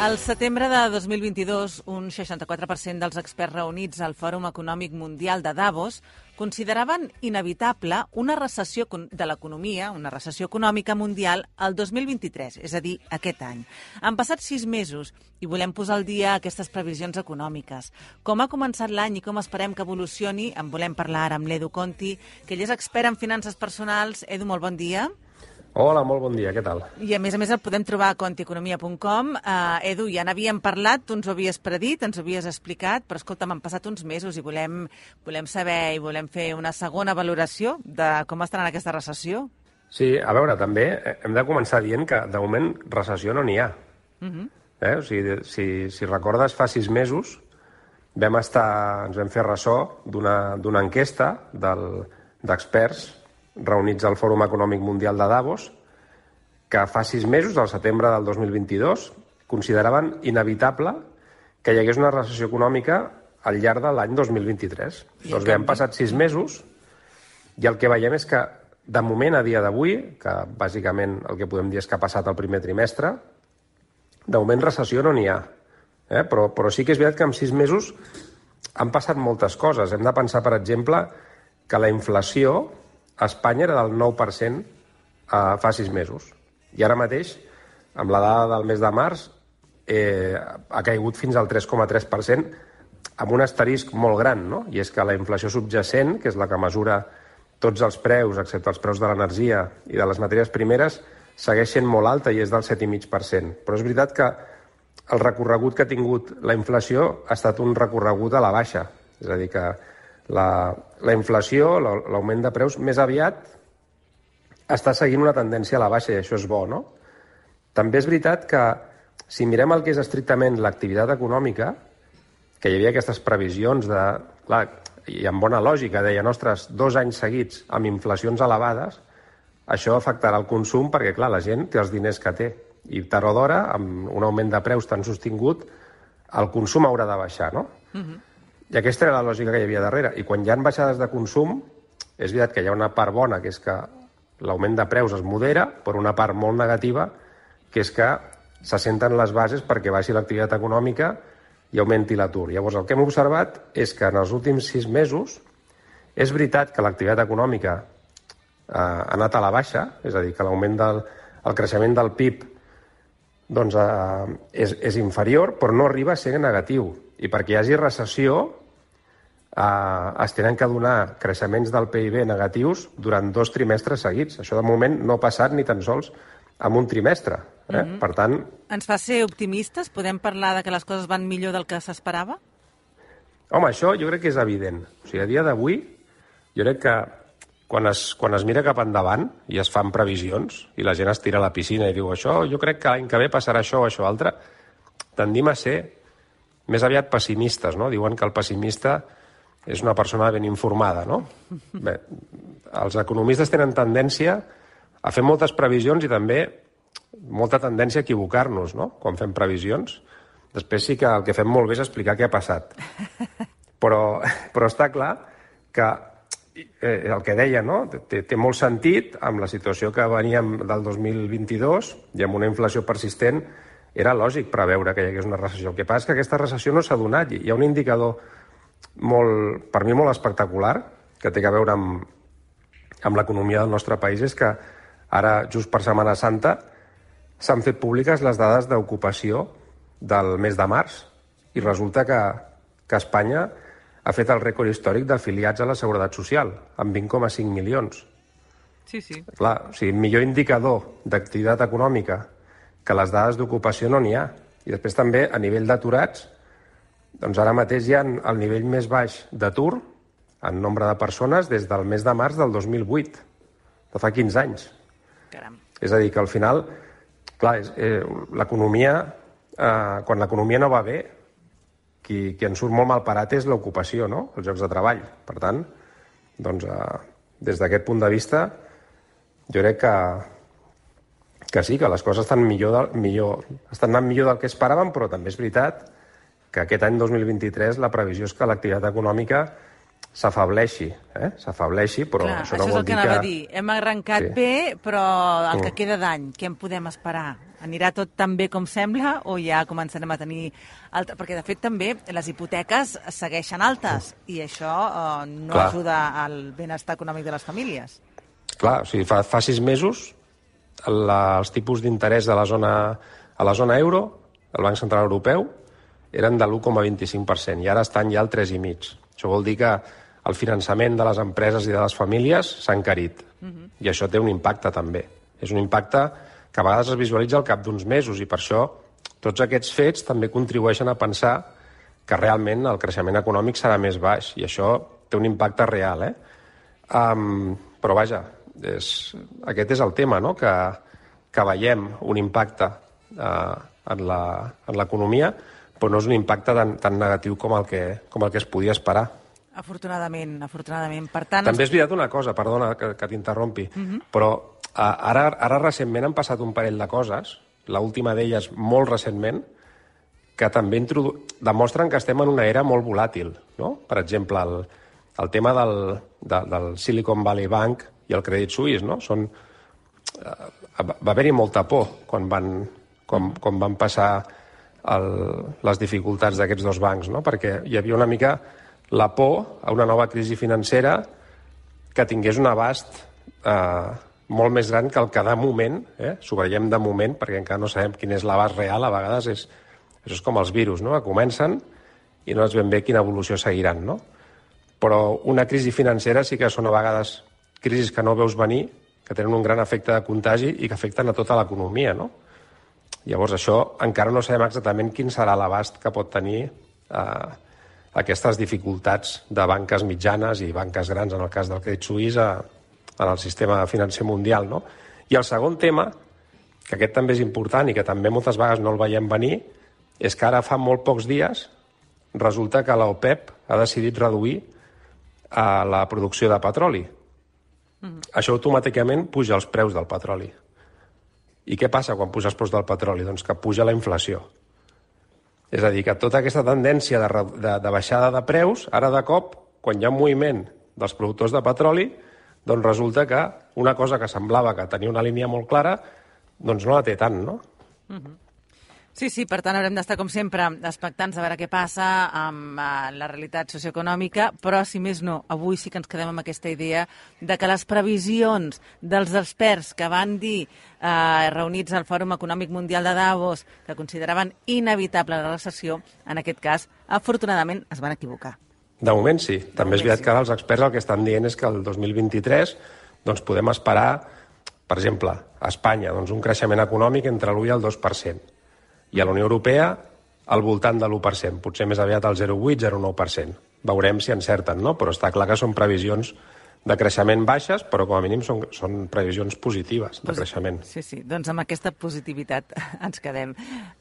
Al setembre de 2022, un 64% dels experts reunits al Fòrum Econòmic Mundial de Davos consideraven inevitable una recessió de l'economia, una recessió econòmica mundial al 2023, és a dir, aquest any. Han passat sis mesos i volem posar al dia aquestes previsions econòmiques. Com ha començat l'any i com esperem que evolucioni, en volem parlar ara amb l'Edu Conti, que ell és expert en finances personals. Edu, molt bon dia. Hola, molt bon dia, què tal? I a més a més el podem trobar a contieconomia.com. Uh, Edu, ja n'havíem parlat, tu ens ho havies predit, ens ho havies explicat, però escolta, m'han passat uns mesos i volem, volem saber i volem fer una segona valoració de com estarà en aquesta recessió. Sí, a veure, també hem de començar dient que de moment recessió no n'hi ha. Uh -huh. eh? o sigui, si, si recordes, fa sis mesos vam estar, ens vam fer ressò d'una enquesta d'experts reunits al Fòrum Econòmic Mundial de Davos, que fa sis mesos, al setembre del 2022, consideraven inevitable que hi hagués una recessió econòmica al llarg de l'any 2023. I doncs bé, han passat sis mesos i el que veiem és que, de moment, a dia d'avui, que bàsicament el que podem dir és que ha passat el primer trimestre, de moment recessió no n'hi ha. Eh? Però, però sí que és veritat que en sis mesos han passat moltes coses. Hem de pensar, per exemple, que la inflació a Espanya era del 9% eh, fa sis mesos. I ara mateix, amb la dada del mes de març, eh, ha caigut fins al 3,3%, amb un asterisc molt gran, no? i és que la inflació subjacent, que és la que mesura tots els preus, excepte els preus de l'energia i de les matèries primeres, segueix sent molt alta i és del 7,5%. Però és veritat que el recorregut que ha tingut la inflació ha estat un recorregut a la baixa. És a dir, que la, la inflació, l'augment de preus, més aviat està seguint una tendència a la baixa i això és bo, no? També és veritat que si mirem el que és estrictament l'activitat econòmica, que hi havia aquestes previsions de... Clar, i amb bona lògica, deia, ostres, dos anys seguits amb inflacions elevades, això afectarà el consum perquè, clar, la gent té els diners que té. I tard o d'hora, amb un augment de preus tan sostingut, el consum haurà de baixar, no? Uh -huh. I aquesta era la lògica que hi havia darrere. I quan hi han baixades de consum, és veritat que hi ha una part bona, que és que l'augment de preus es modera, per una part molt negativa, que és que se senten les bases perquè baixi l'activitat econòmica i augmenti l'atur. Llavors, el que hem observat és que en els últims sis mesos és veritat que l'activitat econòmica eh, ha anat a la baixa, és a dir, que l'augment del el creixement del PIB doncs, eh, és, és inferior, però no arriba a ser negatiu. I perquè hi hagi recessió, eh, es tenen que donar creixements del PIB negatius durant dos trimestres seguits. Això de moment no ha passat ni tan sols en un trimestre. Eh? Mm -hmm. Per tant... Ens fa ser optimistes? Podem parlar de que les coses van millor del que s'esperava? Home, això jo crec que és evident. O sigui, a dia d'avui, jo crec que quan es, quan es mira cap endavant i es fan previsions i la gent es tira a la piscina i diu això, jo crec que l'any que ve passarà això o això altre, tendim a ser més aviat pessimistes, no? Diuen que el pessimista és una persona ben informada, no? Bé, els economistes tenen tendència a fer moltes previsions i també molta tendència a equivocar-nos, no?, quan fem previsions. Després sí que el que fem molt bé és explicar què ha passat. Però, però està clar que eh, el que deia, no?, té, té molt sentit amb la situació que veníem del 2022 i amb una inflació persistent era lògic preveure que hi hagués una recessió. El que passa és que aquesta recessió no s'ha donat. Hi ha un indicador molt, per mi molt espectacular que té a veure amb, amb l'economia del nostre país és que ara, just per Setmana Santa, s'han fet públiques les dades d'ocupació del mes de març i resulta que, que Espanya ha fet el rècord històric d'afiliats a la Seguretat Social, amb 20,5 milions. Sí, sí. Clar, o sigui, millor indicador d'activitat econòmica que les dades d'ocupació no n'hi ha. I després també, a nivell d'aturats, doncs ara mateix hi ha el nivell més baix d'atur en nombre de persones des del mes de març del 2008. de fa 15 anys. Caram. És a dir, que al final, clar, eh, l'economia, eh, quan l'economia no va bé, qui, qui en surt molt mal parat és l'ocupació, no? els llocs de treball. Per tant, doncs, eh, des d'aquest punt de vista, jo crec que, que sí, que les coses estan, millor del, millor, estan anant millor del que esperàvem, però també és veritat que aquest any 2023 la previsió és que l'activitat econòmica s'afableixi, eh? s'afableixi, però Clar, això no això és vol el que dir anava que... a dir. Hem arrencat Sí. bé, però el que Mm. queda d'any, què en podem esperar? Anirà tot tan bé com sembla o ja començarem a tenir... Altra... Perquè, de fet, també les hipoteques segueixen altes i això eh, no Clar. ajuda al benestar econòmic de les famílies. Clar, o sigui, fa, fa sis mesos la, els tipus d'interès de la zona, a la zona euro, el Banc Central Europeu, eren de l'1,25% i ara estan ja al 3,5%. Això vol dir que el finançament de les empreses i de les famílies s'ha encarit. I això té un impacte també. És un impacte que a vegades es visualitza al cap d'uns mesos i per això tots aquests fets també contribueixen a pensar que realment el creixement econòmic serà més baix i això té un impacte real. Eh? Um, però vaja, és, aquest és el tema, no? que, que veiem un impacte uh, en l'economia, però no és un impacte tan, tan negatiu com el, que, com el que es podia esperar. Afortunadament, afortunadament. Per tant, També és veritat una cosa, perdona que, que t'interrompi, però uh, ara, ara recentment han passat un parell de coses, l'última d'elles molt recentment, que també introdu... demostren que estem en una era molt volàtil. No? Per exemple, el, el tema del, de, del Silicon Valley Bank i el Credit Suisse, no? Són, eh, va haver-hi molta por quan van, quan, quan van passar el, les dificultats d'aquests dos bancs, no? perquè hi havia una mica la por a una nova crisi financera que tingués un abast eh, molt més gran que el que de moment, eh, subratllem de moment, perquè encara no sabem quin és l'abast real, a vegades és, això és com els virus, no? que comencen i no es ben bé quina evolució seguiran. No? Però una crisi financera sí que són a vegades crisis que no veus venir, que tenen un gran efecte de contagi i que afecten a tota l'economia. No? Llavors, això encara no sabem exactament quin serà l'abast que pot tenir eh, aquestes dificultats de banques mitjanes i banques grans, en el cas del Credit Suisse, a, en el sistema financer mundial. No? I el segon tema, que aquest també és important i que també moltes vegades no el veiem venir, és que ara fa molt pocs dies resulta que l'OPEP ha decidit reduir eh, la producció de petroli. Això automàticament puja els preus del petroli. I què passa quan puja els preus del petroli? Doncs que puja la inflació. És a dir, que tota aquesta tendència de, de, de baixada de preus, ara de cop, quan hi ha un moviment dels productors de petroli, doncs resulta que una cosa que semblava que tenia una línia molt clara, doncs no la té tant, no? Sí, sí, per tant haurem d'estar, com sempre, expectants a veure què passa amb uh, la realitat socioeconòmica, però, si més no, avui sí que ens quedem amb aquesta idea de que les previsions dels experts que van dir, uh, reunits al Fòrum Econòmic Mundial de Davos, que consideraven inevitable la recessió, en aquest cas, afortunadament, es van equivocar. De moment sí. També és moment veritat sí. que ara els experts el que estan dient és que el 2023 doncs, podem esperar, per exemple, a Espanya, doncs, un creixement econòmic entre l'1 i el 2%. I a la Unió Europea al voltant de l'1%, potser més aviat al 0,8-0,9%. Veurem si encerten, no? Però està clar que són previsions de creixement baixes, però com a mínim són, són previsions positives de creixement. Sí, sí, doncs amb aquesta positivitat ens quedem.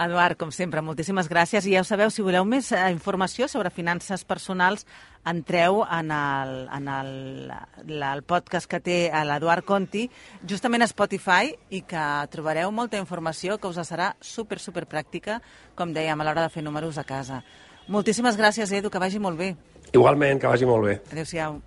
Eduard, com sempre, moltíssimes gràcies. I ja ho sabeu, si voleu més eh, informació sobre finances personals, entreu en el, en el, la, el podcast que té a l'Eduard Conti, justament a Spotify, i que trobareu molta informació que us serà super, super pràctica, com dèiem, a l'hora de fer números a casa. Moltíssimes gràcies, Edu, que vagi molt bé. Igualment, que vagi molt bé. Adéu-siau.